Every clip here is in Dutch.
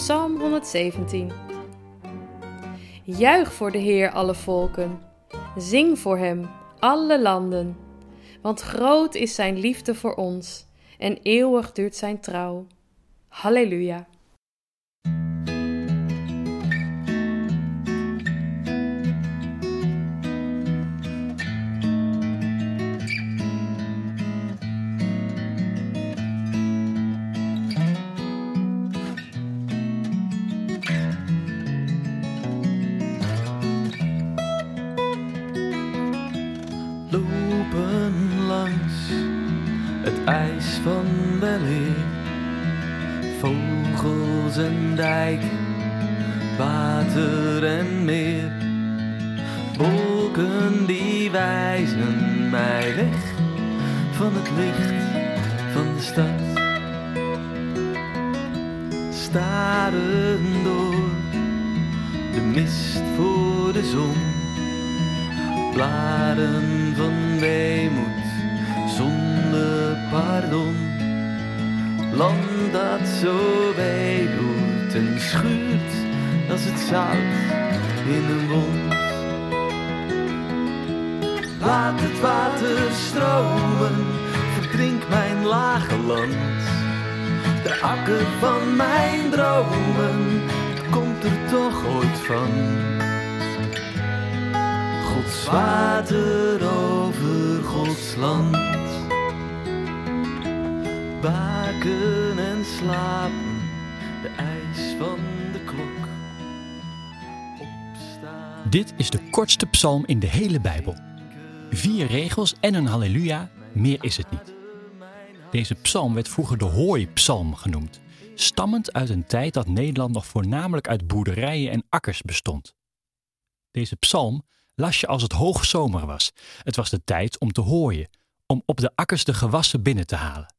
Psalm 117. Juich voor de Heer alle volken. Zing voor Hem, alle landen. Want groot is Zijn liefde voor ons en eeuwig duurt Zijn trouw. Halleluja. IJs van weleer. Vogels en dijken, water en meer. Wolken die wijzen mij weg van het licht van de stad. Staren door de mist voor de zon blaren Land dat zo doet en schuurt als het zout in een wond. Laat het water stromen, verdrink mijn lage land. De akker van mijn dromen, komt er toch ooit van. Gods water over Gods land. Waken en slapen, de ijs van de klok. Dit is de kortste psalm in de hele Bijbel. Vier regels en een halleluja, meer is het niet. Deze psalm werd vroeger de hooipsalm genoemd, stammend uit een tijd dat Nederland nog voornamelijk uit boerderijen en akkers bestond. Deze psalm las je als het hoogzomer was. Het was de tijd om te hooien, om op de akkers de gewassen binnen te halen.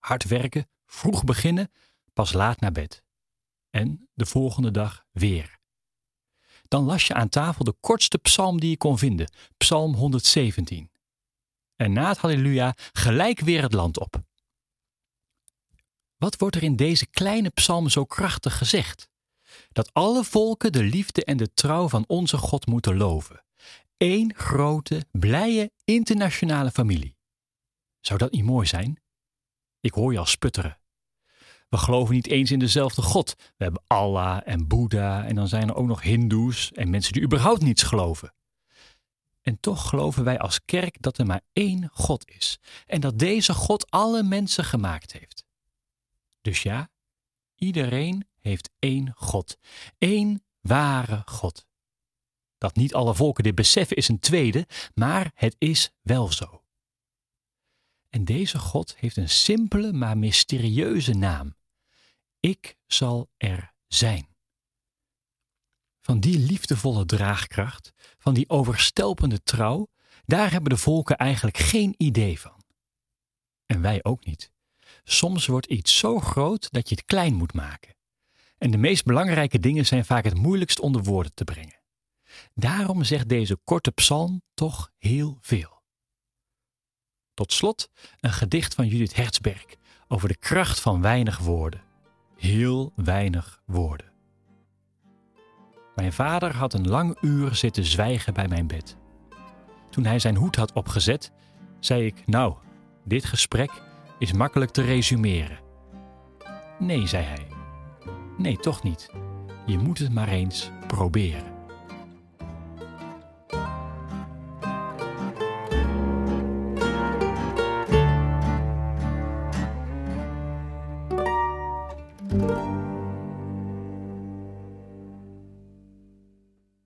Hard werken, vroeg beginnen, pas laat naar bed. En de volgende dag weer. Dan las je aan tafel de kortste psalm die je kon vinden, Psalm 117. En na het Halleluja gelijk weer het land op. Wat wordt er in deze kleine psalm zo krachtig gezegd? Dat alle volken de liefde en de trouw van onze God moeten loven. Eén grote, blije, internationale familie. Zou dat niet mooi zijn? Ik hoor je al sputteren. We geloven niet eens in dezelfde God. We hebben Allah en Boeddha en dan zijn er ook nog Hindoes en mensen die überhaupt niets geloven. En toch geloven wij als kerk dat er maar één God is en dat deze God alle mensen gemaakt heeft. Dus ja, iedereen heeft één God, één ware God. Dat niet alle volken dit beseffen is een tweede, maar het is wel zo. En deze God heeft een simpele maar mysterieuze naam. Ik zal er zijn. Van die liefdevolle draagkracht, van die overstelpende trouw, daar hebben de volken eigenlijk geen idee van. En wij ook niet. Soms wordt iets zo groot dat je het klein moet maken. En de meest belangrijke dingen zijn vaak het moeilijkst onder woorden te brengen. Daarom zegt deze korte psalm toch heel veel. Tot slot een gedicht van Judith Herzberg over de kracht van weinig woorden. Heel weinig woorden. Mijn vader had een lang uur zitten zwijgen bij mijn bed. Toen hij zijn hoed had opgezet, zei ik: Nou, dit gesprek is makkelijk te resumeren. Nee, zei hij. Nee, toch niet. Je moet het maar eens proberen.